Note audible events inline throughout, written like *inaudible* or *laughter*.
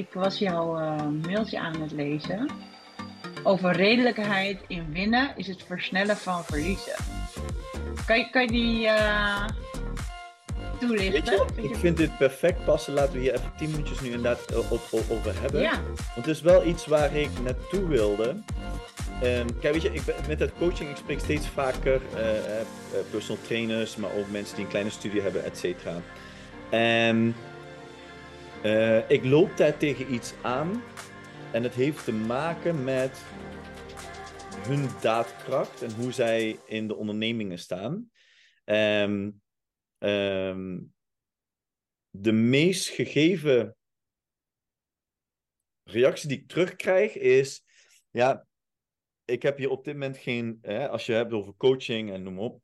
ik was jouw uh, mailtje aan het lezen. Over redelijkheid in winnen is het versnellen van verliezen. Kan je, kan je die uh, toelichten? Je, ik vind dit perfect passen. Laten we hier even tien minuutjes nu inderdaad op, op, over hebben. Ja. Want het is wel iets waar ik naartoe wilde. Um, kijk, weet je, ik ben, met het coaching, ik spreek steeds vaker uh, personal trainers, maar ook mensen die een kleine studie hebben, et cetera. En uh, ik loop daar tegen iets aan en het heeft te maken met hun daadkracht en hoe zij in de ondernemingen staan. Um, um, de meest gegeven reactie die ik terugkrijg is: ja, ik heb hier op dit moment geen, hè, als je hebt over coaching en noem op,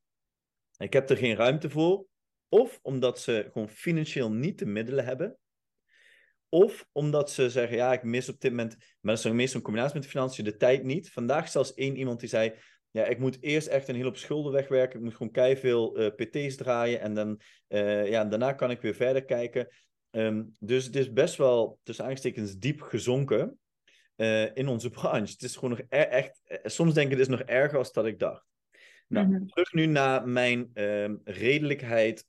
ik heb er geen ruimte voor. Of omdat ze gewoon financieel niet de middelen hebben. Of omdat ze zeggen, ja, ik mis op dit moment, maar dat is meestal een combinatie met de financiën, de tijd niet. Vandaag zelfs één iemand die zei, ja, ik moet eerst echt een hele hoop schulden wegwerken. Ik moet gewoon keihard veel uh, PT's draaien. En dan, uh, ja, daarna kan ik weer verder kijken. Um, dus het is best wel, tussen aanstekens, diep gezonken uh, in onze *laughs* branche. Het is gewoon nog e echt, soms denk ik, het is nog erger als dat ik dacht. Nou, mm -hmm. terug nu naar mijn um, redelijkheid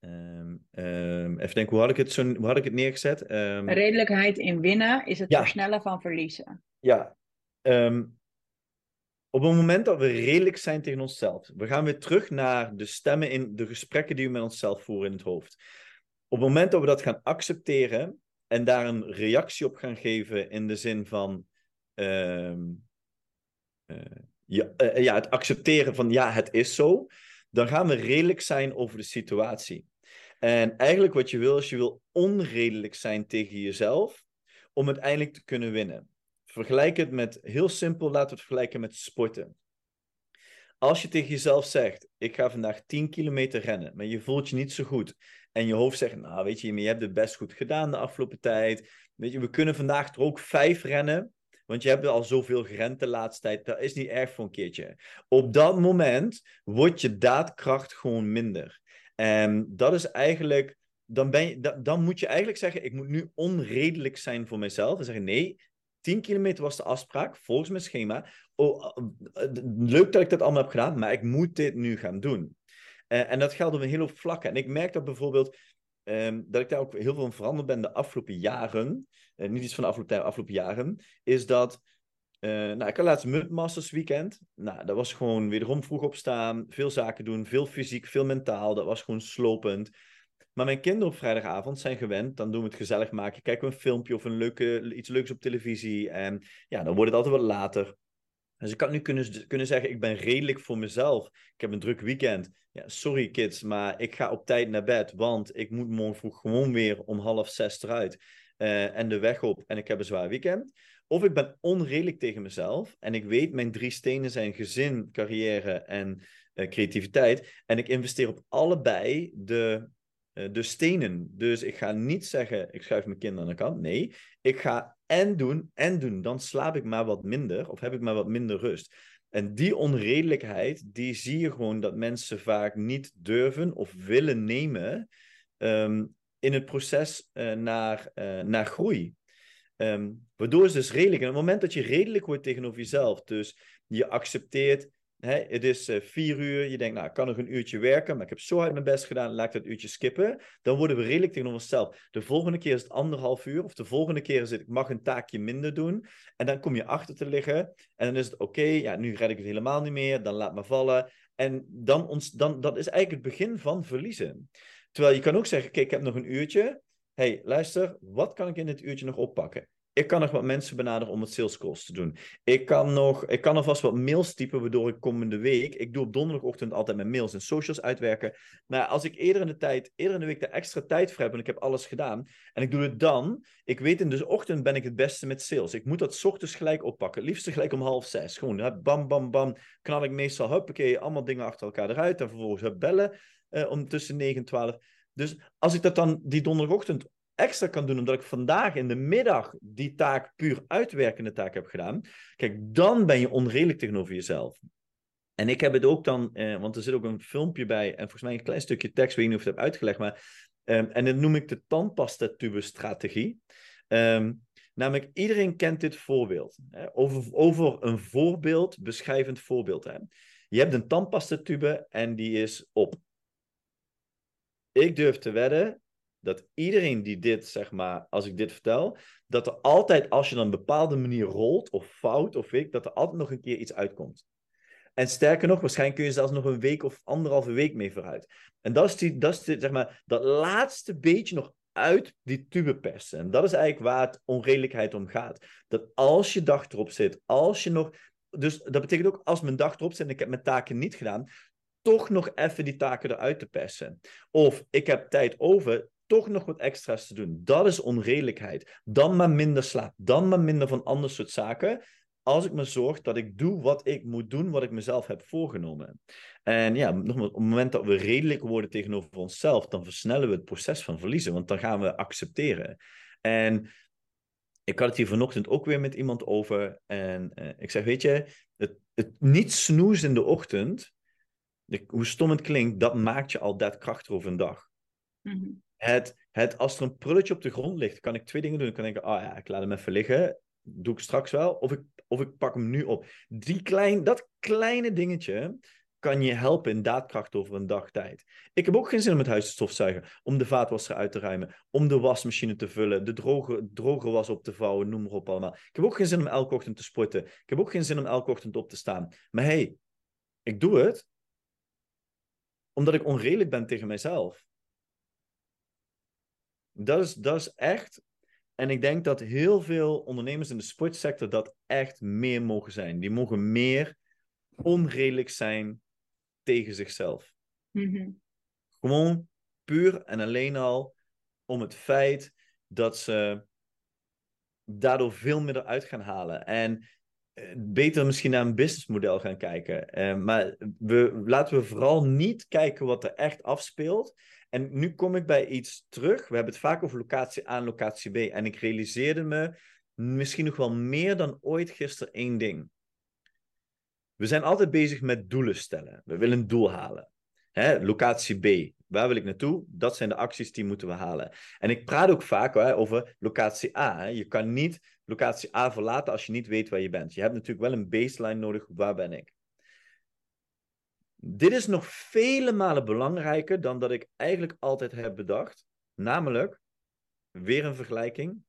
Um, um, even denken, hoe had ik het, zo, hoe had ik het neergezet? Um, Redelijkheid in winnen is het ja. versnellen van verliezen. Ja. op het moment dat we redelijk zijn tegen onszelf, we gaan weer terug naar de stemmen in de gesprekken die we met onszelf voeren in het hoofd. Op het moment dat we dat gaan accepteren en daar een reactie op gaan geven in de zin van uh, ja, uh, ja, het accepteren van ja, het is zo, dan gaan we redelijk zijn over de situatie. En eigenlijk wat je wil, is je wil onredelijk zijn tegen jezelf om uiteindelijk te kunnen winnen. Vergelijk het met, heel simpel, laten we het vergelijken met sporten. Als je tegen jezelf zegt, ik ga vandaag 10 kilometer rennen, maar je voelt je niet zo goed. En je hoofd zegt, nou weet je, je hebt het best goed gedaan de afgelopen tijd. Weet je, we kunnen vandaag er ook vijf rennen. Want je hebt al zoveel gerend de laatste tijd. Dat is niet erg voor een keertje. Op dat moment wordt je daadkracht gewoon minder. En dat is eigenlijk. Dan, ben je, dan moet je eigenlijk zeggen: ik moet nu onredelijk zijn voor mezelf. En zeggen: nee, 10 kilometer was de afspraak volgens mijn schema. Oh, leuk dat ik dat allemaal heb gedaan, maar ik moet dit nu gaan doen. Uh, en dat geldt op een hele hoop vlakken. En ik merk dat bijvoorbeeld um, dat ik daar ook heel veel in veranderd ben de afgelopen jaren. Niet iets van de afgelopen, afgelopen jaren. Is dat. Uh, nou, ik had laatst Mudmasters weekend. Nou, dat was gewoon wederom vroeg opstaan, veel zaken doen, veel fysiek, veel mentaal. Dat was gewoon slopend. Maar mijn kinderen op vrijdagavond zijn gewend, dan doen we het gezellig maken. Kijken we een filmpje of een leuke, iets leuks op televisie. En ja, dan wordt het altijd wat later. Dus ik had nu kunnen, kunnen zeggen, ik ben redelijk voor mezelf. Ik heb een druk weekend. Ja, sorry kids, maar ik ga op tijd naar bed, want ik moet morgen vroeg gewoon weer om half zes eruit. Uh, en de weg op en ik heb een zwaar weekend. Of ik ben onredelijk tegen mezelf en ik weet mijn drie stenen zijn gezin, carrière en uh, creativiteit. En ik investeer op allebei de, uh, de stenen. Dus ik ga niet zeggen, ik schuif mijn kinderen aan de kant. Nee, ik ga en doen en doen. Dan slaap ik maar wat minder of heb ik maar wat minder rust. En die onredelijkheid, die zie je gewoon dat mensen vaak niet durven of willen nemen um, in het proces uh, naar, naar groei. Um, waardoor is dus redelijk. En op het moment dat je redelijk wordt tegenover jezelf, dus je accepteert Hè, het is uh, vier uur, je denkt, nou, ik kan nog een uurtje werken, maar ik heb zo hard mijn best gedaan, laat ik dat uurtje skippen. Dan worden we redelijk tegenover onszelf. De volgende keer is het anderhalf uur, of de volgende keer is het, ik mag een taakje minder doen. En dan kom je achter te liggen, en dan is het, oké, ja, nu red ik het helemaal niet meer, dan laat me vallen. En dan, ons, dan, dat is eigenlijk het begin van verliezen. Terwijl je kan ook zeggen, kijk, ik heb nog een uurtje. Hey, luister, wat kan ik in dit uurtje nog oppakken? Ik kan nog wat mensen benaderen om het sales calls te doen. Ik kan nog, ik kan alvast wat mails typen, waardoor ik komende week, ik doe op donderdagochtend altijd mijn mails en socials uitwerken. Maar als ik eerder in de tijd, eerder in de week de extra tijd voor heb en ik heb alles gedaan, en ik doe het dan, ik weet in de ochtend ben ik het beste met sales. Ik moet dat ochtends gelijk oppakken, liefst gelijk om half zes. Gewoon, bam, bam, bam, knal ik meestal, huppakee, allemaal dingen achter elkaar eruit, en vervolgens bellen uh, om tussen 9 en 12. Dus als ik dat dan die donderdagochtend extra kan doen, omdat ik vandaag in de middag die taak, puur uitwerkende taak heb gedaan, kijk, dan ben je onredelijk tegenover jezelf. En ik heb het ook dan, eh, want er zit ook een filmpje bij en volgens mij een klein stukje tekst, weet niet of ik het heb uitgelegd, maar, eh, en dat noem ik de tandpasta-tube-strategie. Ehm, namelijk, iedereen kent dit voorbeeld. Hè? Over, over een voorbeeld, beschrijvend voorbeeld. Hè? Je hebt een tandpastatube en die is op. Ik durf te wedden dat iedereen die dit, zeg maar, als ik dit vertel, dat er altijd, als je dan een bepaalde manier rolt of fout of ik, dat er altijd nog een keer iets uitkomt. En sterker nog, waarschijnlijk kun je zelfs nog een week of anderhalve week mee vooruit. En dat is, die, dat, is zeg maar, dat laatste beetje nog uit die tube persen. En dat is eigenlijk waar het onredelijkheid om gaat. Dat als je dag erop zit, als je nog. Dus dat betekent ook als mijn dag erop zit en ik heb mijn taken niet gedaan, toch nog even die taken eruit te persen. Of ik heb tijd over, toch nog wat extra's te doen. Dat is onredelijkheid. Dan maar minder slaap, dan maar minder van ander soort zaken als ik me zorg dat ik doe wat ik moet doen, wat ik mezelf heb voorgenomen. En ja, nogmaals, op het moment dat we redelijk worden tegenover onszelf, dan versnellen we het proces van verliezen, want dan gaan we accepteren. En ik had het hier vanochtend ook weer met iemand over. En uh, ik zeg, weet je, het, het niet snoezen in de ochtend, de, hoe stom het klinkt, dat maakt je al dat krachtig over een dag. Mm-hmm. Het, het, als er een prulletje op de grond ligt, kan ik twee dingen doen. Dan kan ik denken, ah oh ja, ik laat hem even liggen doe ik straks wel. Of ik, of ik pak hem nu op. Die klein, dat kleine dingetje kan je helpen in daadkracht over een dag tijd. Ik heb ook geen zin om het huis te stofzuigen, om de vaatwasser uit te ruimen, om de wasmachine te vullen, de droge, droge was op te vouwen, noem maar op allemaal. Ik heb ook geen zin om elke ochtend te sporten. Ik heb ook geen zin om elke ochtend op te staan. Maar hey, ik doe het omdat ik onredelijk ben tegen mijzelf. Dat is, dat is echt en ik denk dat heel veel ondernemers in de sportsector dat echt meer mogen zijn. Die mogen meer onredelijk zijn tegen zichzelf. Mhm. Gewoon puur en alleen al om het feit dat ze daardoor veel meer eruit gaan halen. En beter misschien naar een businessmodel gaan kijken. Uh, maar we, laten we vooral niet kijken wat er echt afspeelt. En nu kom ik bij iets terug. We hebben het vaak over locatie A en locatie B. En ik realiseerde me misschien nog wel meer dan ooit gisteren één ding. We zijn altijd bezig met doelen stellen. We willen een doel halen. Hè, locatie B, waar wil ik naartoe? Dat zijn de acties die moeten we halen. En ik praat ook vaak over locatie A. Je kan niet locatie A verlaten als je niet weet waar je bent. Je hebt natuurlijk wel een baseline nodig. Waar ben ik? Dit is nog vele malen belangrijker dan dat ik eigenlijk altijd heb bedacht. Namelijk, weer een vergelijking.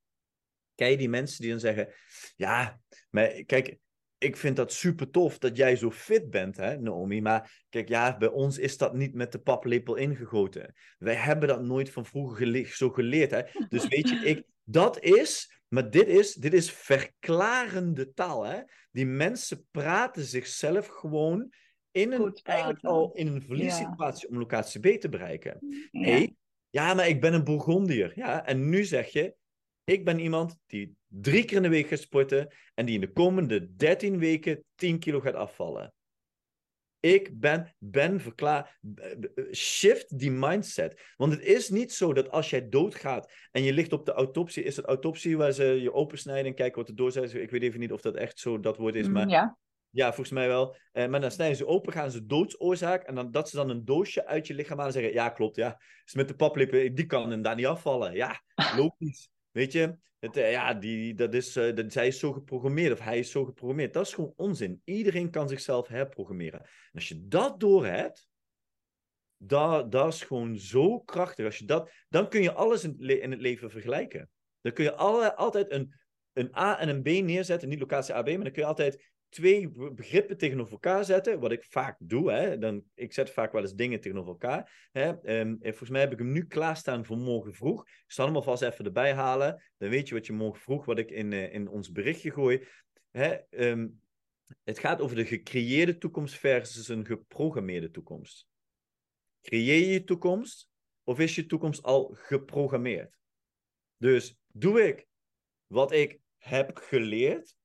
Kijk die mensen die dan zeggen: Ja, maar kijk, ik vind dat super tof dat jij zo fit bent, hè, Naomi. Maar kijk, ja, bij ons is dat niet met de paplepel ingegoten. Wij hebben dat nooit van vroeger zo geleerd. Hè. Dus weet je, ik, dat is, maar dit is, dit is verklarende taal. Hè. Die mensen praten zichzelf gewoon in een, eigenlijk al in een verliessituatie om locatie B te bereiken. Ja. Hey, ja, maar ik ben een Bourgondier. Ja, en nu zeg je, ik ben iemand die drie keer in de week gaat sporten en die in de komende 13 weken 10 kilo gaat afvallen. Ik ben, ben verklaar, shift die mindset. Want het is niet zo dat als jij doodgaat en je ligt op de autopsie, is het autopsie waar ze je opensnijden en kijken wat er is. Ik weet even niet of dat echt zo dat woord is, mm, maar ja. Ja, volgens mij wel. Eh, maar dan snijden ze open, gaan ze doodsoorzaak. En dan, dat ze dan een doosje uit je lichaam halen en zeggen: Ja, klopt, ja. Is met de paplippen, die kan hem daar niet afvallen. Ja, logisch. Weet je, het, eh, ja, die, dat is, uh, dat, zij is zo geprogrammeerd of hij is zo geprogrammeerd. Dat is gewoon onzin. Iedereen kan zichzelf herprogrammeren. En als je dat doorhebt, dat, dat is gewoon zo krachtig. Als je dat, dan kun je alles in, in het leven vergelijken. Dan kun je alle, altijd een, een A en een B neerzetten, niet locatie A, B, maar dan kun je altijd twee begrippen tegenover elkaar zetten, wat ik vaak doe. Hè, dan, ik zet vaak wel eens dingen tegenover elkaar. Hè. Um, volgens mij heb ik hem nu klaarstaan voor morgen vroeg. Ik zal hem alvast even erbij halen. Dan weet je wat je morgen vroeg, wat ik in, uh, in ons berichtje gooi. Hè, um, het gaat over de gecreëerde toekomst versus een geprogrammeerde toekomst. Creëer je je toekomst of is je toekomst al geprogrammeerd? Dus doe ik wat ik heb geleerd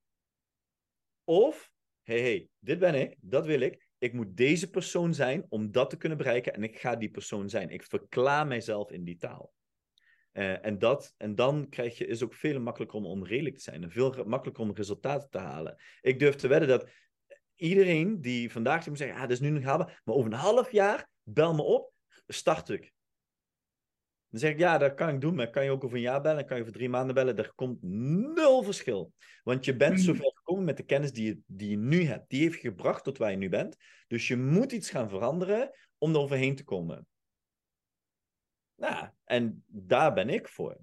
of, hey, hey, dit ben ik, dat wil ik. Ik moet deze persoon zijn om dat te kunnen bereiken en ik ga die persoon zijn. Ik verklaar mijzelf in die taal. Uh, en, dat, en dan krijg je, is ook veel makkelijker om onredelijk te zijn en veel makkelijker om resultaten te halen. Ik durf te wedden dat iedereen die vandaag moet zeggen, ah, dat is nu nog haalbaar, maar over een half jaar, bel me op, start ik. Dan zeg ik, ja, dat kan ik doen, maar kan je ook over een jaar bellen, kan je over drie maanden bellen. Er komt nul verschil. Want je bent Mhm. zover gekomen met de kennis die je, die je nu hebt. Die heeft je gebracht tot waar je nu bent. Dus je moet iets gaan veranderen om er overheen te komen. Nou, en daar ben ik voor.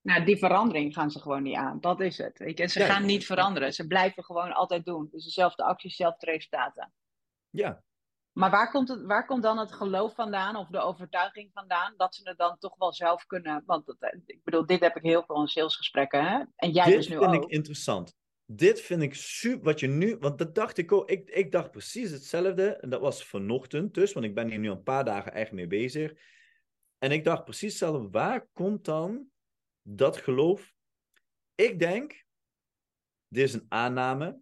Nou, die verandering gaan ze gewoon niet aan. Dat is het. Weet je? Ze Ja, gaan niet veranderen. Ze blijven gewoon altijd doen. Dus dezelfde acties, dezelfde resultaten. Ja, Maar waar komt, het, waar komt dan het geloof vandaan of de overtuiging vandaan dat ze het dan toch wel zelf kunnen? Want dat, eh, ik bedoel, dit heb ik heel veel in salesgesprekken. Hè? En jij dit dus nu vind ook. ik interessant. Dit vind ik super, wat je nu, want dat dacht ik ook, ik, ik dacht precies hetzelfde, en dat was vanochtend dus, want ik ben hier nu een paar dagen echt mee bezig. En ik dacht precies hetzelfde, waar komt dan dat geloof? Ik denk, dit is een aanname,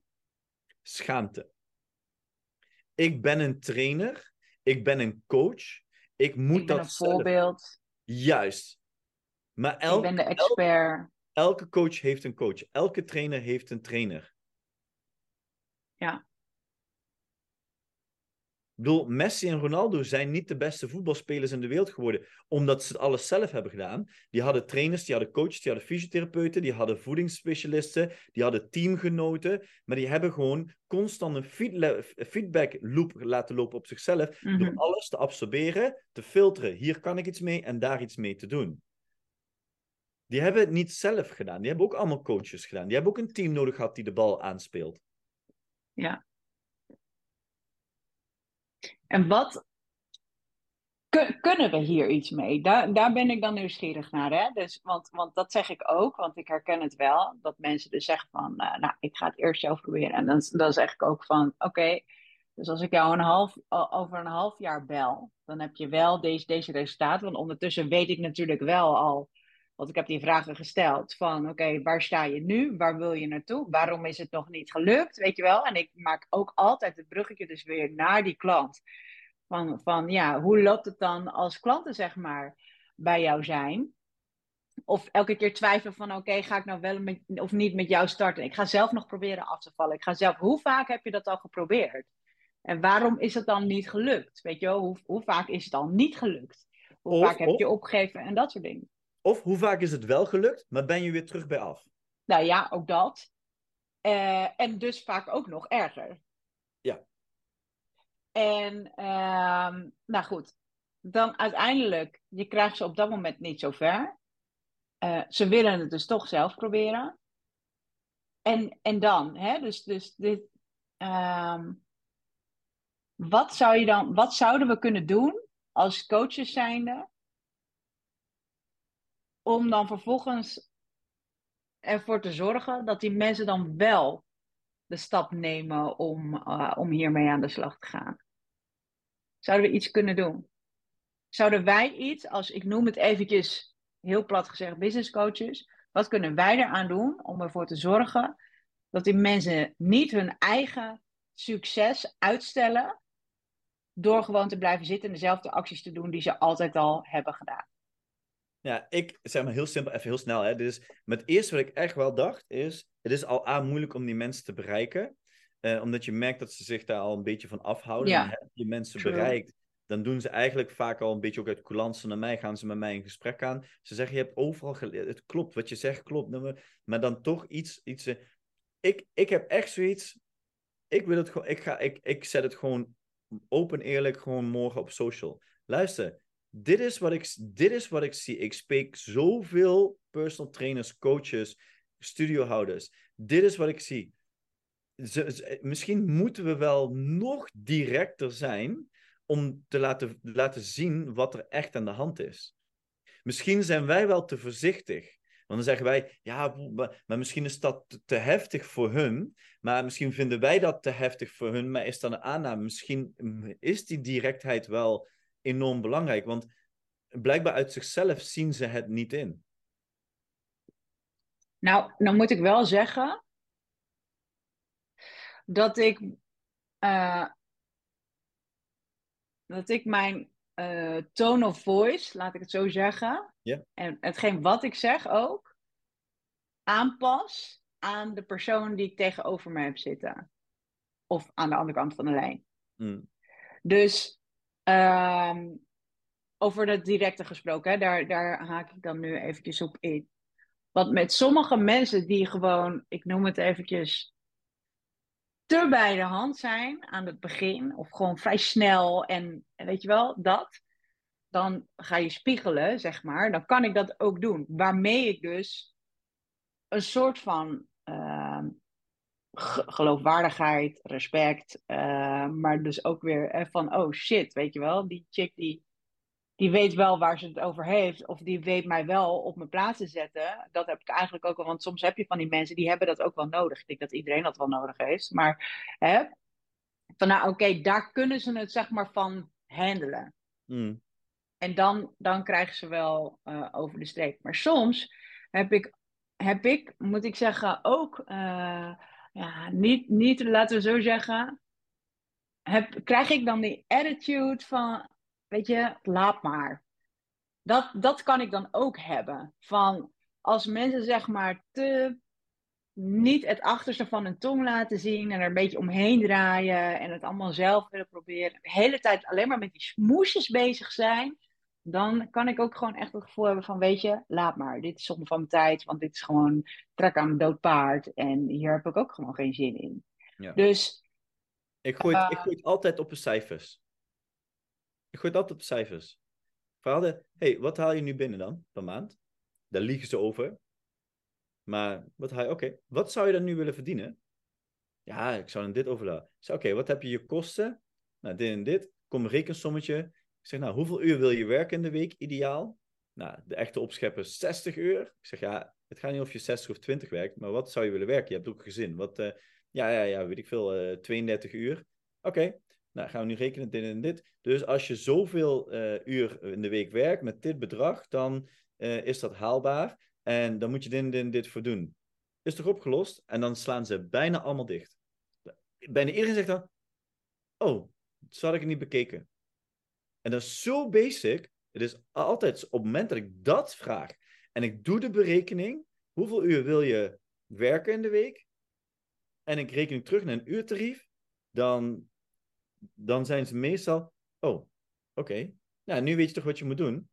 schaamte. Ik ben een trainer, ik ben een coach, ik moet ik ben dat een zelf. voorbeeld. Juist. Maar ik ben de expert. elke coach heeft een coach, elke trainer heeft een trainer. Ja. Bedoel, Messi en Ronaldo zijn niet de beste voetbalspelers in de wereld geworden, omdat ze het alles zelf hebben gedaan. Die hadden trainers, die hadden coaches, die hadden fysiotherapeuten, die hadden voedingsspecialisten, die hadden teamgenoten, maar die hebben gewoon constant een feedback loop laten lopen op zichzelf, Mhm. door alles te absorberen, te filteren. Hier kan ik iets mee en daar iets mee te doen. Die hebben het niet zelf gedaan. Die hebben ook allemaal coaches gedaan. Die hebben ook een team nodig gehad die de bal aanspeelt. Ja. En wat kun- kunnen we hier iets mee? Daar, daar ben ik dan nieuwsgierig naar. Hè? Dus, want, want dat zeg ik ook, want ik herken het wel. Dat mensen dus zeggen van, eh, nou, ik ga het eerst zelf proberen. En dan, dan zeg ik ook van, oké, dus als ik jou een half, over een half jaar bel, dan heb je wel deze, deze resultaten. Want ondertussen weet ik natuurlijk wel al, want ik heb die vragen gesteld van, oké, waar sta je nu? Waar wil je naartoe? Waarom is het nog niet gelukt? Weet je wel? En ik maak ook altijd het bruggetje dus weer naar die klant. Van, van ja, hoe loopt het dan als klanten zeg maar bij jou zijn? Of elke keer twijfelen van oké, ga ik nou wel met, of niet met jou starten? Ik ga zelf nog proberen af te vallen. Ik ga zelf, hoe vaak heb je dat al geprobeerd? En waarom is het dan niet gelukt? Weet je wel, hoe, hoe vaak is het dan niet gelukt? Hoe Of- vaak heb of- je opgegeven en dat soort dingen? Of hoe vaak is het wel gelukt, maar ben je weer terug bij af? Nou ja, ook dat. Eh, en dus vaak ook nog erger. Ja. En ehm, nou goed, dan uiteindelijk, je krijgt ze op dat moment niet zo ver. Eh, ze willen het dus toch zelf proberen. En, en dan, hè, dus, dus dit, ehm, wat, zou je dan, wat zouden we kunnen doen als coaches zijnde, om dan vervolgens ervoor te zorgen dat die mensen dan wel de stap nemen om, eh, om hiermee aan de slag te gaan? Zouden we iets kunnen doen? Zouden wij iets, als ik noem het eventjes heel plat gezegd, business coaches, wat kunnen wij eraan doen om ervoor te zorgen dat die mensen niet hun eigen succes uitstellen door gewoon te blijven zitten en dezelfde acties te doen die ze altijd al hebben gedaan? Ja, ik zeg maar heel simpel, even heel snel. Hè. Is, maar het eerste wat ik echt wel dacht is, het is al aan moeilijk om die mensen te bereiken. eh, omdat je merkt dat ze zich daar al een beetje van afhouden. Ja. En heb je mensen True. bereikt, dan doen ze eigenlijk vaak al een beetje ook uit coulance naar mij, gaan ze met mij in gesprek aan. Ze zeggen, je hebt overal geleerd, het klopt, wat je zegt klopt. Maar- Maar dan toch iets, iets eh, ik, ik heb echt zoiets, ik wil het gewoon, ik, ga, ik, ik zet het gewoon open eerlijk gewoon morgen op social. Luister, dit is wat ik, dit is wat ik zie. Ik spreek zoveel personal trainers, coaches, studiohouders. Dit is wat ik zie. Misschien moeten we wel nog directer zijn om te laten, laten zien wat er echt aan de hand is. Misschien zijn wij wel te voorzichtig. Want dan zeggen wij, ja, maar misschien is dat te- te heftig voor hun. Maar misschien vinden wij dat te heftig voor hun. Maar is dan een aanname? Misschien mm, is die directheid wel enorm belangrijk. Want blijkbaar uit zichzelf zien ze het niet in. Nou, dan moet ik wel zeggen dat ik, eh, dat ik mijn eh, tone of voice, laat ik het zo zeggen, en hetgeen wat ik zeg ook, aanpas aan de persoon die ik tegenover me heb zitten. Of aan de andere kant van de lijn. Mm. Dus ehm, over het directe gesproken, hè, daar, daar haak ik dan nu eventjes op in. Want met sommige mensen die gewoon, ik noem het eventjes, te bij de hand zijn aan het begin, of gewoon vrij snel en weet je wel, dat, dan ga je spiegelen, zeg maar. Dan kan ik dat ook doen. Waarmee ik dus een soort van uh, geloofwaardigheid, respect, uh, maar dus ook weer van, oh shit, weet je wel, die chick die die weet wel waar ze het over heeft. Of die weet mij wel op mijn plaats te zetten. Dat heb ik eigenlijk ook wel. Want soms heb je van die mensen die hebben dat ook wel nodig. Ik denk dat iedereen dat wel nodig heeft. Maar hè, van nou oké, daar kunnen ze het zeg maar van handelen. Mm. En dan, dan krijgen ze wel uh, over de streep. Maar soms heb ik, heb ik moet ik zeggen, ook uh, ja, niet, niet, laten we zo zeggen. Heb, krijg ik dan die attitude van weet je, laat maar. Dat, dat kan ik dan ook hebben. Van als mensen zeg maar te niet het achterste van hun tong laten zien en er een beetje omheen draaien en het allemaal zelf willen proberen. De hele tijd alleen maar met die smoesjes bezig zijn. Dan kan ik ook gewoon echt het gevoel hebben van, weet je, laat maar. Dit is zonde van mijn tijd, want dit is gewoon trek aan een dood paard. En hier heb ik ook gewoon geen zin in. Ja. Dus... Ik gooi, het, ik Uh, gooi het altijd op de cijfers. Ik gooi het altijd op cijfers. Verhaalde, hey, wat haal je nu binnen dan, per maand? Daar liegen ze over. Maar wat haal je, oké, wat zou je dan nu willen verdienen? Ja, ik zou dan dit overlaten. Oké, wat heb je je kosten? Nou, dit en dit. Kom een rekensommetje. Ik zeg, nou, hoeveel uur wil je werken in de week, ideaal? Nou, de echte opschepper 60 uur. Ik zeg, ja, het gaat niet of je 60 of 20 werkt, maar wat zou je willen werken? Je hebt ook een gezin. Wat, uh, ja, ja, ja, weet ik veel, uh, 32 uur. Oké. Nou, gaan we nu rekenen dit en dit. Dus als je zoveel uh, uur in de week werkt met dit bedrag, dan is dat haalbaar. En dan moet je dit en dit, dit voor doen. Is toch opgelost? En dan slaan ze bijna allemaal dicht. Bijna iedereen zegt dan: Oh, zo had ik niet bekeken. En dat is zo basic. Het is altijd op het moment dat ik dat vraag en ik doe de berekening: hoeveel uur wil je werken in de week? En ik reken terug naar een uurtarief, dan dan zijn ze meestal, oh, oké, okay. nou, nu weet je toch wat je moet doen?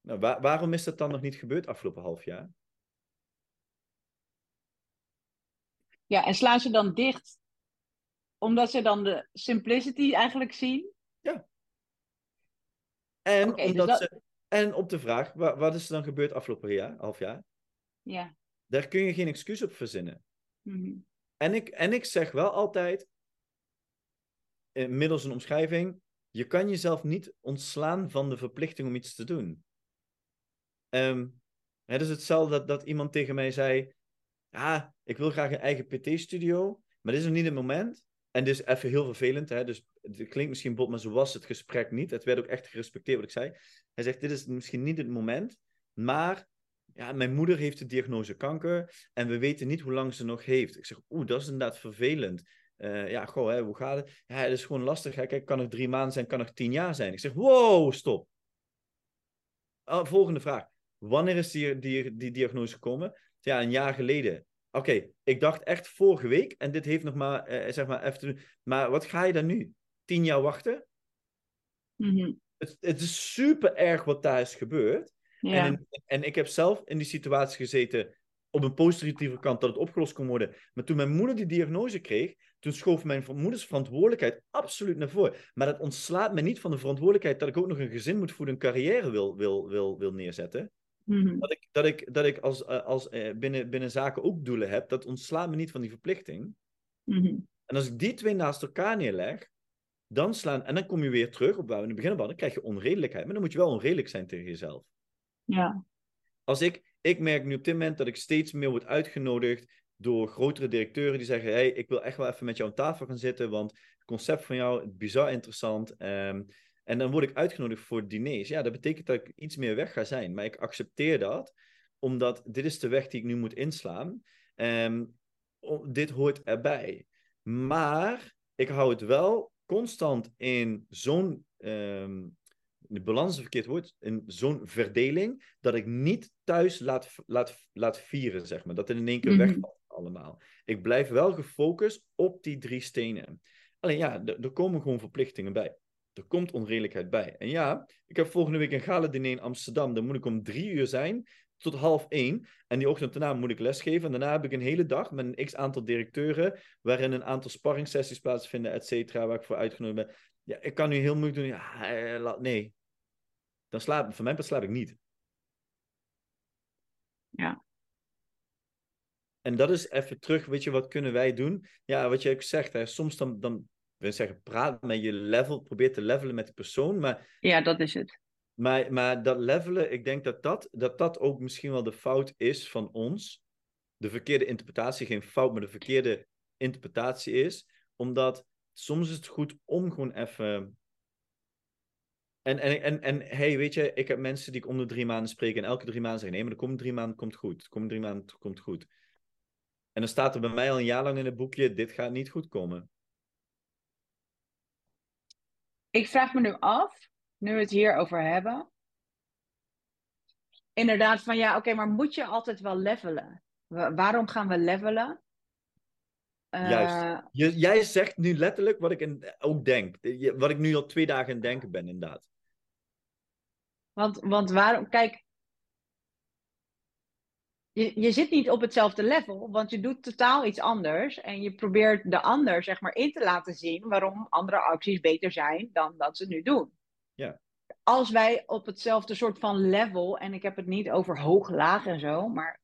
Nou, waar, waarom is dat dan nog niet gebeurd afgelopen half jaar? Ja, en slaan ze dan dicht omdat ze dan de simplicity eigenlijk zien? Ja. En, okay, omdat dus dat... ze, en op de vraag, wat, wat is er dan gebeurd afgelopen jaar, half jaar? Ja. Daar kun je geen excuus op verzinnen. Mm -hmm. en, ik, en ik zeg wel altijd, middels een omschrijving, je kan jezelf niet ontslaan van de verplichting om iets te doen. Um, het is hetzelfde dat, dat iemand tegen mij zei, ja, ik wil graag een eigen PT-studio, maar dit is nog niet het moment. En is even heel vervelend, hè? dus het klinkt misschien bot, maar zo was het gesprek niet. Het werd ook echt gerespecteerd wat ik zei. Hij zegt, dit is misschien niet het moment, maar ja, mijn moeder heeft de diagnose kanker en we weten niet hoe lang ze nog heeft. Ik zeg, oeh, dat is inderdaad vervelend. Uh, ja, goh, hè, hoe gaat het? Ja, het is gewoon lastig. Kijk, kan er drie maanden zijn, kan er tien jaar zijn. Ik zeg, wow, stop. Uh, volgende vraag. Wanneer is die, die, die diagnose gekomen? Ja, een jaar geleden. Oké, okay, ik dacht echt vorige week en dit heeft nog maar, uh, zeg maar, even te doen. Maar wat ga je dan nu? Tien jaar wachten? Mm -hmm. het, het, is super erg wat daar is gebeurd. Ja. En, en ik heb zelf in die situatie gezeten op een positieve kant dat het opgelost kon worden. Maar toen mijn moeder die diagnose kreeg, toen schoof mijn moeders verantwoordelijkheid absoluut naar voren. Maar dat ontslaat me niet van de verantwoordelijkheid dat ik ook nog een gezin moet voeden, een carrière wil, wil, wil, wil neerzetten. Mm-hmm. Dat ik, dat ik, dat ik als, als, binnen, binnen zaken ook doelen heb, dat ontslaat me niet van die verplichting. Mm-hmm. En als ik die twee naast elkaar neerleg, dan slaan, en dan kom je weer terug op waar we in het begin hadden, dan krijg je onredelijkheid. Maar dan moet je wel onredelijk zijn tegen jezelf. Ja. Als ik, ik merk nu op dit moment dat ik steeds meer word uitgenodigd door grotere directeuren die zeggen: hey, ik wil echt wel even met jou aan tafel gaan zitten, want het concept van jou is bizar interessant. Um, en dan word ik uitgenodigd voor diners. Ja, dat betekent dat ik iets meer weg ga zijn, maar ik accepteer dat, omdat dit is de weg die ik nu moet inslaan. Um, dit hoort erbij. Maar ik hou het wel constant in zo'n. Um, de balans is verkeerd woord, in zo'n verdeling, dat ik niet thuis laat, laat, laat vieren, zeg maar. Dat het in één keer Mhm. wegvalt allemaal. Ik blijf wel gefocust op die drie stenen. Alleen ja, er komen gewoon verplichtingen bij. Er komt onredelijkheid bij. En ja, ik heb volgende week een gala-diner in Amsterdam. Dan moet ik om drie uur zijn tot half één. En die ochtend daarna moet ik lesgeven. En daarna heb ik een hele dag met een x-aantal directeuren, waarin een aantal sparringssessies plaatsvinden, et cetera, waar ik voor uitgenodigd ben. Ja, ik kan nu heel moeilijk doen. Ja, eh, nee. Dan slaap, van mijn part slaap ik niet. Ja. En dat is even terug, weet je, wat kunnen wij doen? Ja, wat je ook zegt, hè, soms dan, dan wil zeggen, praat met je level, probeer te levelen met de persoon, maar... Ja, dat is het. Maar, maar dat levelen, ik denk dat dat, dat dat ook misschien wel de fout is van ons. De verkeerde interpretatie, geen fout, maar de verkeerde interpretatie is. Omdat soms is het goed om gewoon even. En, en, en, en hey, weet je, ik heb mensen die ik om de drie maanden spreek en elke drie maanden zeggen: nee, maar de komende drie maanden komt goed. De komende drie maanden komt goed. En dan staat er bij mij al een jaar lang in het boekje: dit gaat niet goed komen. Ik vraag me nu af nu we het hier over hebben. Inderdaad, van ja, oké, maar moet je altijd wel levelen? Waarom gaan we levelen? Juist. Je, jij zegt nu letterlijk wat ik in, ook denk. Wat ik nu al twee dagen in denken ben, inderdaad. Want, want waarom, kijk, je, je zit niet op hetzelfde level, want je doet totaal iets anders. En je probeert de ander, zeg maar, in te laten zien waarom andere acties beter zijn dan dat ze nu doen. Ja. Als wij op hetzelfde soort van level, en ik heb het niet over hoog, laag en zo, maar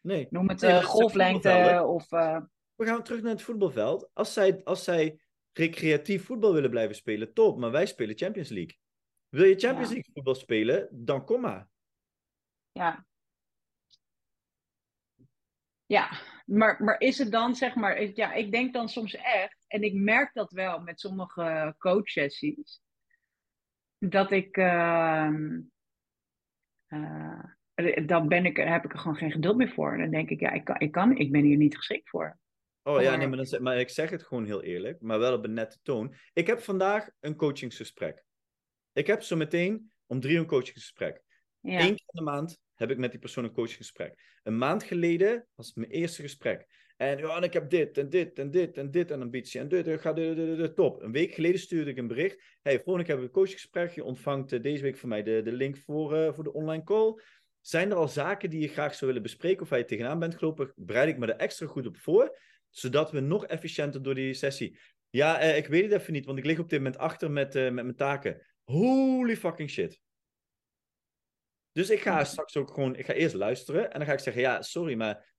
nee. noem het nee, uh, golflengte of... Uh... We gaan terug naar het voetbalveld. Als zij, als zij recreatief voetbal willen blijven spelen, top, maar wij spelen Champions League. Wil je Champions ja. League voetbal spelen, dan kom maar. Ja. Ja, maar, maar is het dan, zeg maar, ja, ik denk dan soms echt, en ik merk dat wel met sommige coachsessies, dat ik. Uh, uh, dan ben ik, heb ik er gewoon geen geduld meer voor. Dan denk ik, ja, ik kan, ik, kan, ik ben hier niet geschikt voor. Oh ja, nee, maar, dan, maar ik zeg het gewoon heel eerlijk, maar wel op een nette toon. Ik heb vandaag een coachingsgesprek. Ik heb zo meteen om drie uur een coachingsgesprek. Ja. Eén keer in de maand heb ik met die persoon een coachingsgesprek. Een maand geleden was mijn eerste gesprek. En ja, en ik heb dit en dit en dit en dit en ambitie en dit. Ga de, de, top. Een week geleden stuurde ik een bericht. Hey, volgende keer hebben we een coachgesprek. Je ontvangt uh, deze week van mij de, de link voor, uh, voor de online call. Zijn er al zaken die je graag zou willen bespreken of waar je tegenaan bent gelopen? Bereid ik me er extra goed op voor, zodat we nog efficiënter door die sessie. Ja, uh, ik weet het even niet, want ik lig op dit moment achter met, met mijn taken. Holy fucking shit. Dus ik ga straks ook gewoon, ik ga eerst luisteren en dan ga ik zeggen, ja, sorry, maar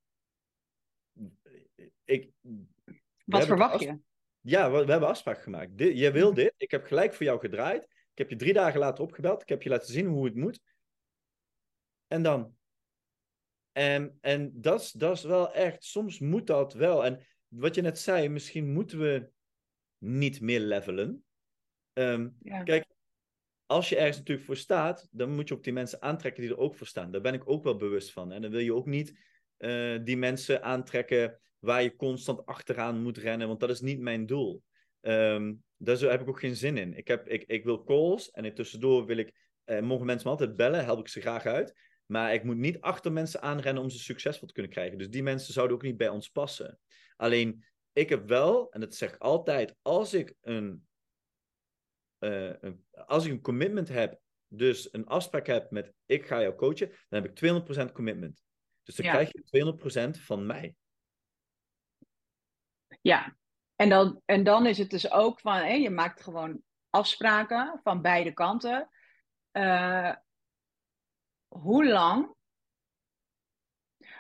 ik, Wat verwacht je? Ja, we, we, hebben afspraak gemaakt. Dit, je wil mhm. dit. Ik heb gelijk voor jou gedraaid. Ik heb je drie dagen later opgebeld. Ik heb je laten zien hoe het moet. En dan? En, en dat is wel echt, soms moet dat wel. En wat je net zei, misschien moeten we niet meer levelen. Um, Kijk, als je ergens natuurlijk voor staat, dan moet je ook die mensen aantrekken die er ook voor staan. Daar ben ik ook wel bewust van. En dan wil je ook niet uh, die mensen aantrekken waar je constant achteraan moet rennen, want dat is niet mijn doel. Um, daar heb ik ook geen zin in. Ik, heb, ik, ik wil calls en tussendoor wil ik, uh, mogen mensen me altijd bellen, help ik ze graag uit. Maar ik moet niet achter mensen aanrennen om ze succesvol te kunnen krijgen. Dus die mensen zouden ook niet bij ons passen. Alleen, ik heb wel, en dat zeg ik altijd, als ik een, uh, een, als ik een commitment heb, dus een afspraak heb met ik ga jou coachen, dan heb ik 200% commitment. Dus dan ja. krijg je 200% van mij. Ja, en dan, en dan is het dus ook van, hé, je maakt gewoon afspraken van beide kanten. Uh, hoe lang?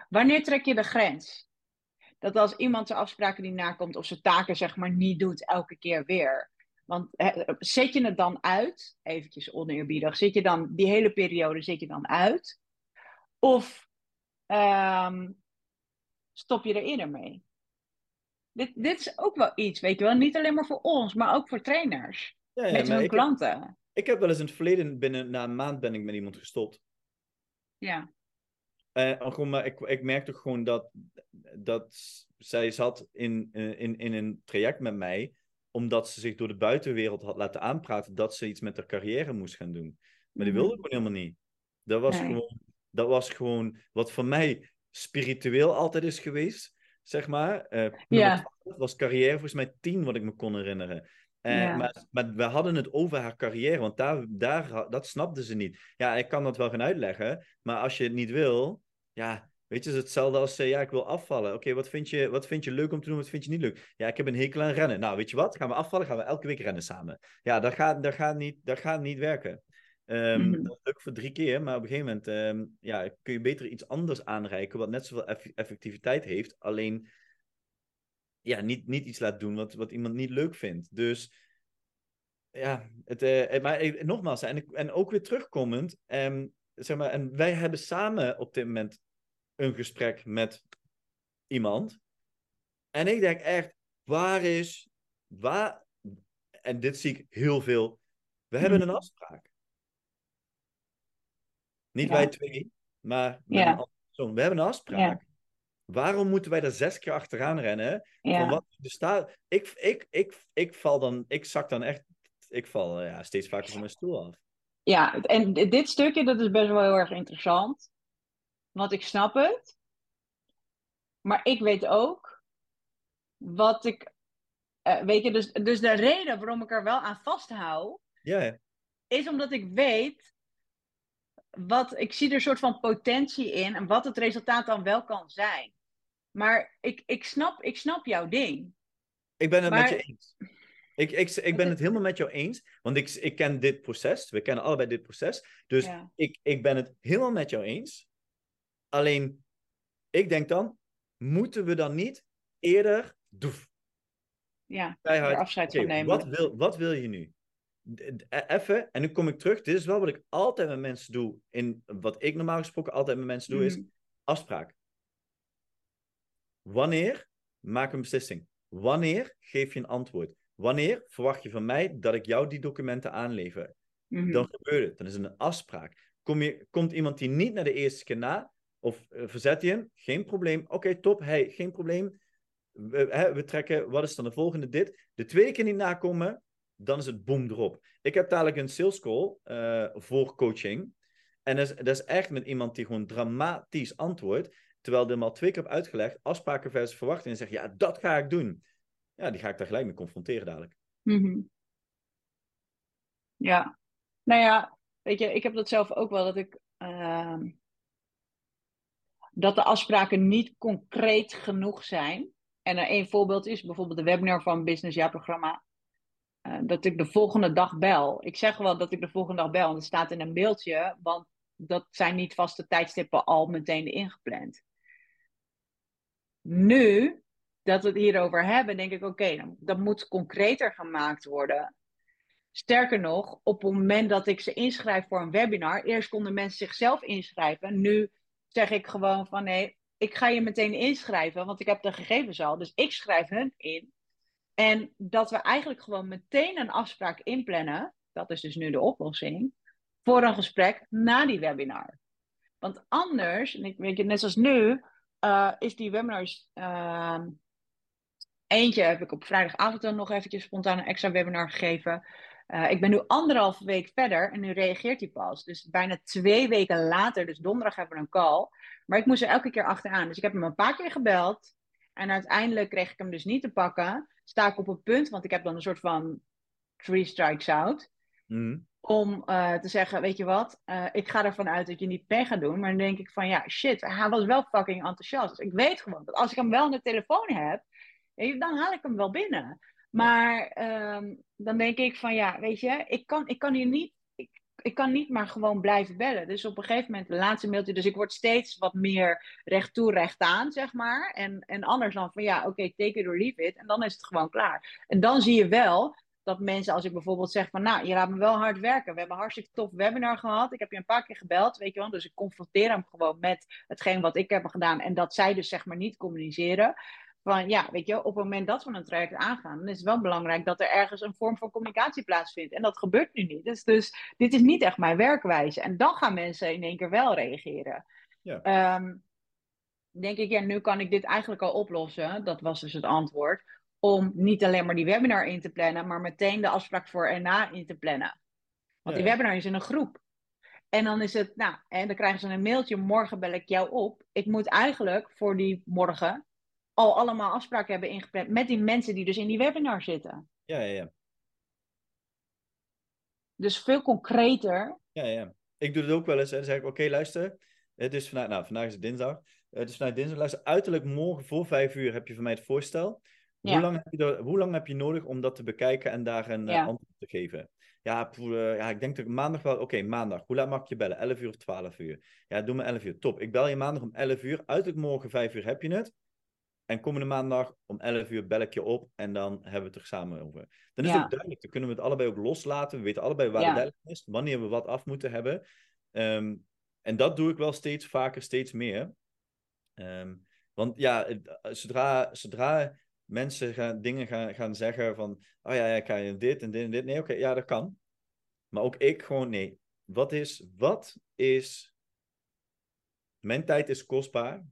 Wanneer trek je de grens? Dat als iemand zijn afspraken niet nakomt of zijn taken zeg maar niet doet elke keer weer. Want he, zet je het dan uit, eventjes oneerbiedig, zit je dan die hele periode zit je dan uit? Of um, stop je er eerder mee? Dit, dit is ook wel iets, weet je wel. Niet alleen maar voor ons, maar ook voor trainers. Ja, ja, met hun klanten. Heb, ik heb wel eens in het verleden, binnen na een maand ben ik met iemand gestopt. Ja. Uh, gewoon, maar ik, ik merkte gewoon dat, dat zij zat in, eh, in, in een traject met mij, omdat ze zich door de buitenwereld had laten aanpraten dat ze iets met haar carrière moest gaan doen. Maar die mhm. wilde gewoon helemaal niet. Dat was, gewoon, dat was gewoon wat voor mij spiritueel altijd is geweest zeg maar. Uh, ja. was carrière volgens mij tien, wat ik me kon herinneren. Eh, Ja. maar, maar we hadden het over haar carrière, want daar, daar, dat snapte ze niet. Ja, ik kan dat wel gaan uitleggen, maar als je het niet wil, ja, weet je, het is hetzelfde als, eh, ja, ik wil afvallen. Oké, wat, vind je, wat vind je leuk om te doen, wat vind je niet leuk? Ja, ik heb een hekel aan rennen. Nou, weet je wat, gaan we afvallen, gaan we elke week rennen samen. Ja, dat gaat, dat gaat, niet, dat gaat niet werken. Mhm. Dat is leuk voor drie keer, maar op een gegeven moment ehm, ja, kun je beter iets anders aanreiken, wat net zoveel eff- effectiviteit heeft, alleen ja, niet, niet iets laat doen wat, wat iemand niet leuk vindt. Dus ja, het, eh, maar eh, nogmaals, en, ik- en ook weer terugkomend, ehm, zeg maar, en wij hebben samen op dit moment een gesprek met iemand. En ik denk echt, waar is, waar, en dit zie ik heel veel, we hebben een Mhm. afspraak. Niet Ja. wij twee, maar Ja. een andere persoon. We hebben een afspraak. Ja. Waarom moeten wij er zes keer achteraan rennen? Van wat bestaat. Ik, ik, ik, ik val dan, ik zak dan echt, ik val ja, steeds vaker van mijn stoel af. Ja, en dit stukje dat is best wel heel erg interessant. Want ik snap het. Maar ik weet ook wat ik. eh, weet je, dus, dus de reden waarom ik er wel aan vasthoud, Ja, is omdat ik weet. Wat, ik zie er een soort van potentie in en wat het resultaat dan wel kan zijn. Maar ik, ik, snap, ik snap jouw ding. ik ben het met je eens. Ik, ik, ik ben het helemaal met jou eens, want ik, ik ken dit proces. We kennen allebei dit proces. Dus Ja. ik, ik ben het helemaal met jou eens. Alleen, ik denk dan, moeten we dan niet eerder doef, Ja, er afscheid van nemen. wat, wil, wat wil je nu? E- Even, en nu kom ik terug. Dit is wel wat ik altijd met mensen doe. In wat ik normaal gesproken altijd met mensen doe, is Mhm. afspraak. Wanneer maak een beslissing? Wanneer geef je een antwoord? Wanneer verwacht je van mij dat ik jou die documenten aanlever? Mhm. Dan gebeurt het. Dan is het een afspraak. Kom je, komt iemand die niet naar de eerste keer na, of eh, verzet je hem? Geen probleem. Oké, top. Hey, geen probleem. We, hè, we trekken, wat is dan de volgende? Dit. De tweede keer niet nakomen, dan is het boom erop. Ik heb dadelijk een sales call eh, voor coaching. En dat is, dat is echt met iemand die gewoon dramatisch antwoordt. Terwijl hem al twee keer heb uitgelegd, afspraken versus verwachtingen. En zegt, ja, dat ga ik doen. Ja, die ga ik daar gelijk mee confronteren dadelijk. Mhm. Ja, nou ja, weet je, ik heb dat zelf ook wel, dat ik ehm, dat de afspraken niet concreet genoeg zijn. En één voorbeeld is bijvoorbeeld de webinar van Business Jaarprogramma. eh dat ik de volgende dag bel. Ik zeg wel dat ik de volgende dag bel, en dat staat in een mailtje, want dat zijn niet vaste tijdstippen al meteen ingepland. Nu dat we het hierover hebben, denk ik: oké, dan dat moet concreter gemaakt worden. Sterker nog, op het moment dat ik ze inschrijf voor een webinar, eerst konden mensen zichzelf inschrijven. Nu zeg ik gewoon van nee, ik ga je meteen inschrijven, want ik heb de gegevens al. Dus ik schrijf hun in. En dat we eigenlijk gewoon meteen een afspraak inplannen, dat is dus nu de oplossing, voor een gesprek na die webinar. Want anders, en ik weet je, net zoals nu, eh, is die webinars. ehm, eentje heb ik op vrijdagavond dan nog eventjes spontaan een extra webinar gegeven. Eh, ik ben nu anderhalve week verder en nu reageert hij pas. Dus bijna twee weken later, dus donderdag hebben we een call. Maar ik moest er elke keer achteraan. Dus ik heb hem een paar keer gebeld. En uiteindelijk kreeg ik hem dus niet te pakken. Sta ik op een punt, want ik heb dan een soort van three strikes out. Mhm. Om eh, te zeggen, weet je wat, eh, ik ga ervan uit dat je niet mee gaat doen. Maar dan denk ik van, ja, shit, hij was wel fucking enthousiast. Dus ik weet gewoon dat als ik hem wel aan de telefoon heb, dan haal ik hem wel binnen. Maar ehm, dan denk ik van, ja, weet je, ik kan, ik kan hier niet, ik, kan niet maar gewoon blijven bellen. Dus op een gegeven moment, de laatste mailtje, dus ik word steeds wat meer recht toe, recht aan, zeg maar. En, en anders dan van, ja, oké, take it or leave it. En dan is het gewoon klaar. En dan zie je wel dat mensen, als ik bijvoorbeeld zeg van, nou, je laat me wel hard werken. We hebben hartstikke tof webinar gehad. Ik heb je een paar keer gebeld, weet je wel. Dus ik confronteer hem gewoon met hetgeen wat ik heb gedaan. En dat zij dus zeg maar niet communiceren. Van ja, weet je, op het moment dat we een traject aangaan, dan is het wel belangrijk dat er ergens een vorm van communicatie plaatsvindt. En dat gebeurt nu niet. Dus, dus dit is niet echt mijn werkwijze. En dan gaan mensen in één keer wel reageren. Ja. Ehm, denk ik, ja, nu kan ik dit eigenlijk al oplossen. Dat was dus het antwoord om niet alleen maar die webinar in te plannen, maar meteen de afspraak voor erna in te plannen. Want die Ja. webinar is in een groep. En dan is het, nou, en dan krijgen ze een mailtje, morgen bel ik jou op. Ik moet eigenlijk voor die morgen al allemaal afspraken hebben ingepland met die mensen die dus in die webinar zitten. Ja, ja, ja. Dus veel concreter. Ja, ja. Ik doe het ook wel eens. Hè. Dan zeg ik, oké, luister. Het is vandaag, nou, vandaag is het dinsdag. Het is vandaag dinsdag. Luister, uiterlijk morgen voor vijf uur heb je van mij het voorstel. Hoe, lang heb je er, hoe lang heb je nodig om dat te bekijken en daar een uh, antwoord te geven? Ja, uh, ja, ik denk dat maandag wel... Oké, maandag. Hoe laat mag ik je bellen? 11 uur of 12 uur? Ja, doe me 11 uur. Top. Ik bel je maandag om 11 uur. Uiterlijk morgen 5 uur heb je het. En komende maandag om 11 uur bel ik je op en dan hebben we het er samen over. Dan is het ook duidelijk. Dan kunnen we het allebei ook loslaten. We weten allebei waar ja. de is, wanneer we wat af moeten hebben. Um, en dat doe ik wel steeds vaker, steeds meer. Um, want ja, zodra, zodra mensen gaan, dingen gaan, gaan zeggen van, oh ja, ja, ik ga dit en dit en dit. Nee, oké, ja, dat kan. Maar ook ik gewoon, nee. Wat is, wat is, mijn tijd is kostbaar.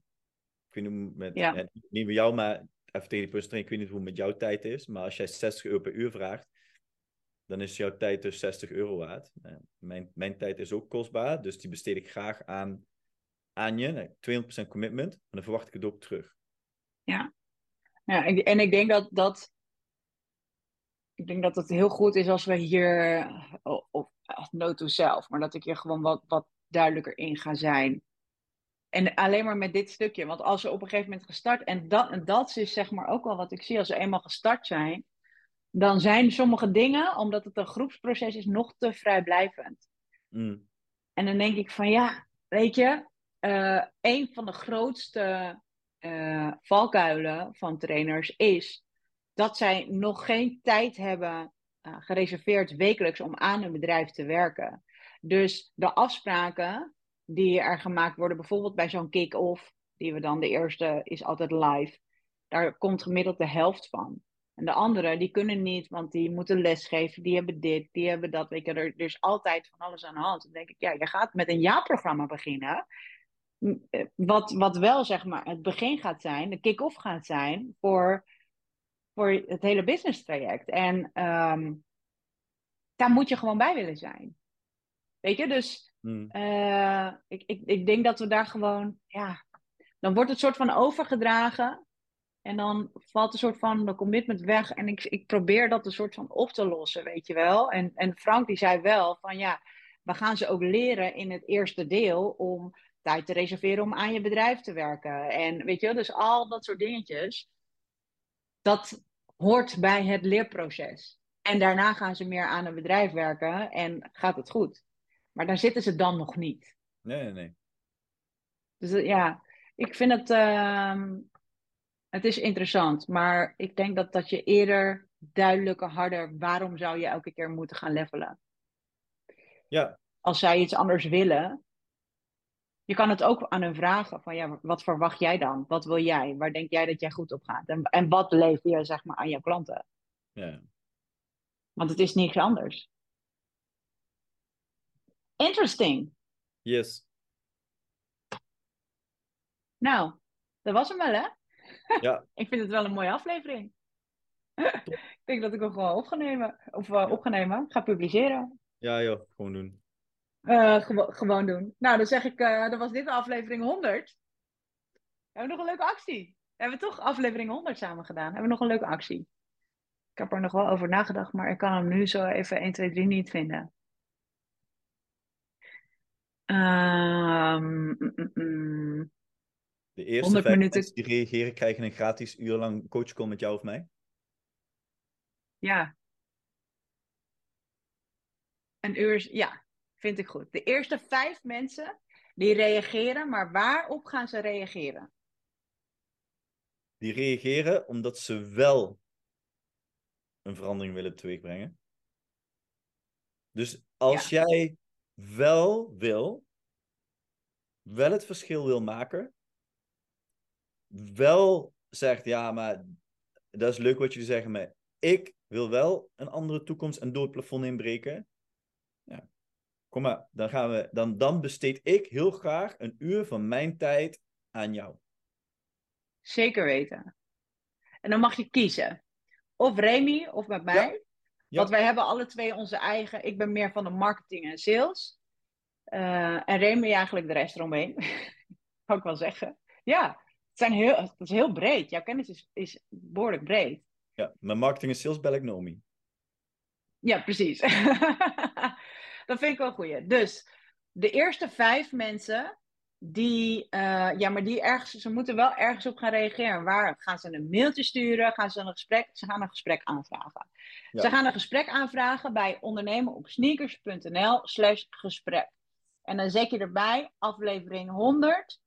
Ik weet niet, met, ja. niet bij jou, maar even tegen die persoon, ik weet niet hoe het met jouw tijd is. Maar als jij 60 euro per uur vraagt, dan is jouw tijd dus 60 euro waard. Mijn, mijn tijd is ook kostbaar, dus die besteed ik graag aan, aan je. 200% commitment, en dan verwacht ik het ook terug. Ja, ja en ik denk dat, dat, ik denk dat het heel goed is als we hier, of no to zelf, maar dat ik hier gewoon wat, wat duidelijker in ga zijn. En alleen maar met dit stukje, want als we op een gegeven moment gestart, en dat, en dat is zeg maar ook wel wat ik zie, als we eenmaal gestart zijn, dan zijn sommige dingen, omdat het een groepsproces is, nog te vrijblijvend. Mm. En dan denk ik van ja, weet je, uh, een van de grootste uh, valkuilen van trainers is dat zij nog geen tijd hebben uh, gereserveerd wekelijks om aan een bedrijf te werken. Dus de afspraken die er gemaakt worden, bijvoorbeeld bij zo'n kick-off, die we dan de eerste is altijd live, daar komt gemiddeld de helft van. En de anderen, die kunnen niet, want die moeten lesgeven, die hebben dit, die hebben dat. Weet je, er, er is altijd van alles aan de hand. Dan denk ik, ja, je gaat met een jaarprogramma beginnen. Eh, wat, wat wel, zeg maar, het begin gaat zijn, de kick-off gaat zijn voor, voor het hele business traject. En um, daar moet je gewoon bij willen zijn. Weet je, dus hmm. uh, ik, ik, ik denk dat we daar gewoon, ja, dan wordt het soort van overgedragen en dan valt een soort van de commitment weg. En ik, ik probeer dat een soort van op te lossen, weet je wel. En, en Frank die zei wel van ja, we gaan ze ook leren in het eerste deel om tijd te reserveren om aan je bedrijf te werken. En weet je wel, dus al dat soort dingetjes. Dat hoort bij het leerproces. En daarna gaan ze meer aan een bedrijf werken en gaat het goed. Maar daar zitten ze dan nog niet. Nee, nee, nee. Dus eh, ja, ik vind het. Uh, het is interessant, maar ik denk dat, dat je eerder duidelijker, harder, waarom zou je elke keer moeten gaan levelen? Ja. Als zij iets anders willen, je kan het ook aan hun vragen van ja, wat verwacht jij dan? Wat wil jij? Waar denk jij dat jij goed op gaat? En, en wat leef je zeg maar aan jouw klanten? Ja. Want het is niks anders. Interesting. Yes. Nou, dat was hem wel hè? Ja. *laughs* ik vind het wel een mooie aflevering. *laughs* ik denk dat ik hem gewoon opgenomen, of uh, opgenomen, ga publiceren. Ja joh, gewoon doen. Uh, gewoon doen. Nou, dan zeg ik, uh, dan was dit aflevering 100. Hebben we nog een leuke actie? Hebben we toch aflevering 100 samen gedaan? Hebben we nog een leuke actie? Ik heb er nog wel over nagedacht, maar ik kan hem nu zo even 1, 2, 3 niet vinden. Um, mm, mm. De eerste vijf minuten... die reageren krijgen een gratis uur lang coachcall met jou of mij. Ja. Een uur, ja, vind ik goed. De eerste vijf mensen die reageren, maar waarop gaan ze reageren? Die reageren omdat ze wel een verandering willen teweegbrengen. Dus als jij wel wil, wel het verschil wil maken, wel zegt, ja, maar dat is leuk wat jullie zeggen, maar ik wil wel een andere toekomst en door het plafond inbreken. Ja. Kom maar, dan, gaan we, dan, dan besteed ik heel graag een uur van mijn tijd aan jou. Zeker weten. En dan mag je kiezen. Of Remy of met mij. Want wij hebben alle twee onze eigen. Ik ben meer van de marketing en sales. Uh, en Remy eigenlijk de rest eromheen. *laughs* Kan ik wel zeggen. Ja, zijn heel, het is heel breed. Jouw kennis is, is behoorlijk breed. Ja, mijn marketing en sales bel ik Nomi. Ja, precies. *laughs* dat vind ik wel goeie. Dus de eerste vijf mensen die, eh, ja, maar die ergens, ze moeten wel ergens op gaan reageren. Waar gaan ze een mailtje sturen? Gaan ze een gesprek? Ze gaan een gesprek aanvragen. Ze gaan een gesprek aanvragen bij ondernemen op sneakers.nl/slash gesprek. En dan zet je erbij aflevering 100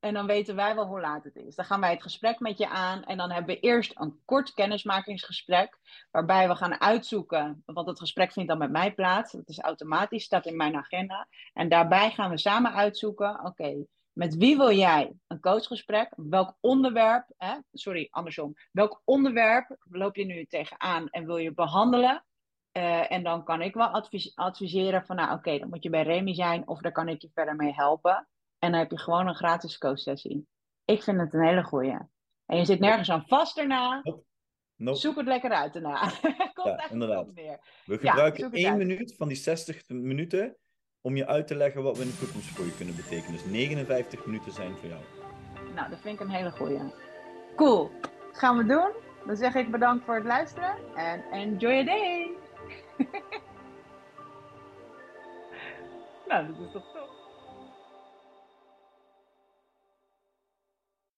en dan weten wij wel hoe laat het is. Dan gaan wij het gesprek met je aan. En dan hebben we eerst een kort kennismakingsgesprek. Waarbij we gaan uitzoeken. Want het gesprek vindt dan met mij plaats. Dat is automatisch, staat in mijn agenda. En daarbij gaan we samen uitzoeken. Oké, met wie wil jij een coachgesprek? Welk onderwerp, hè? sorry, andersom. Welk onderwerp loop je nu tegenaan en wil je behandelen? Uh, en dan kan ik wel advis adviseren van, nou oké, dan moet je bij Remy zijn of daar kan ik je verder mee helpen. En dan heb je gewoon een gratis coachsessie. Ik vind het een hele goeie. En je zit nergens aan vast daarna. Zoek het lekker uit daarna. *laughs* Komt ja, inderdaad. Meer. We gebruiken één minuut van die 60 minuten om je uit te leggen wat we in de toekomst voor je kunnen betekenen. Dus 59 minuten zijn voor jou. Nou, dat vind ik een hele goeie. Cool. Dat gaan we doen. Dan zeg ik bedankt voor het luisteren en enjoy your day. *laughs* nou, dat is toch top.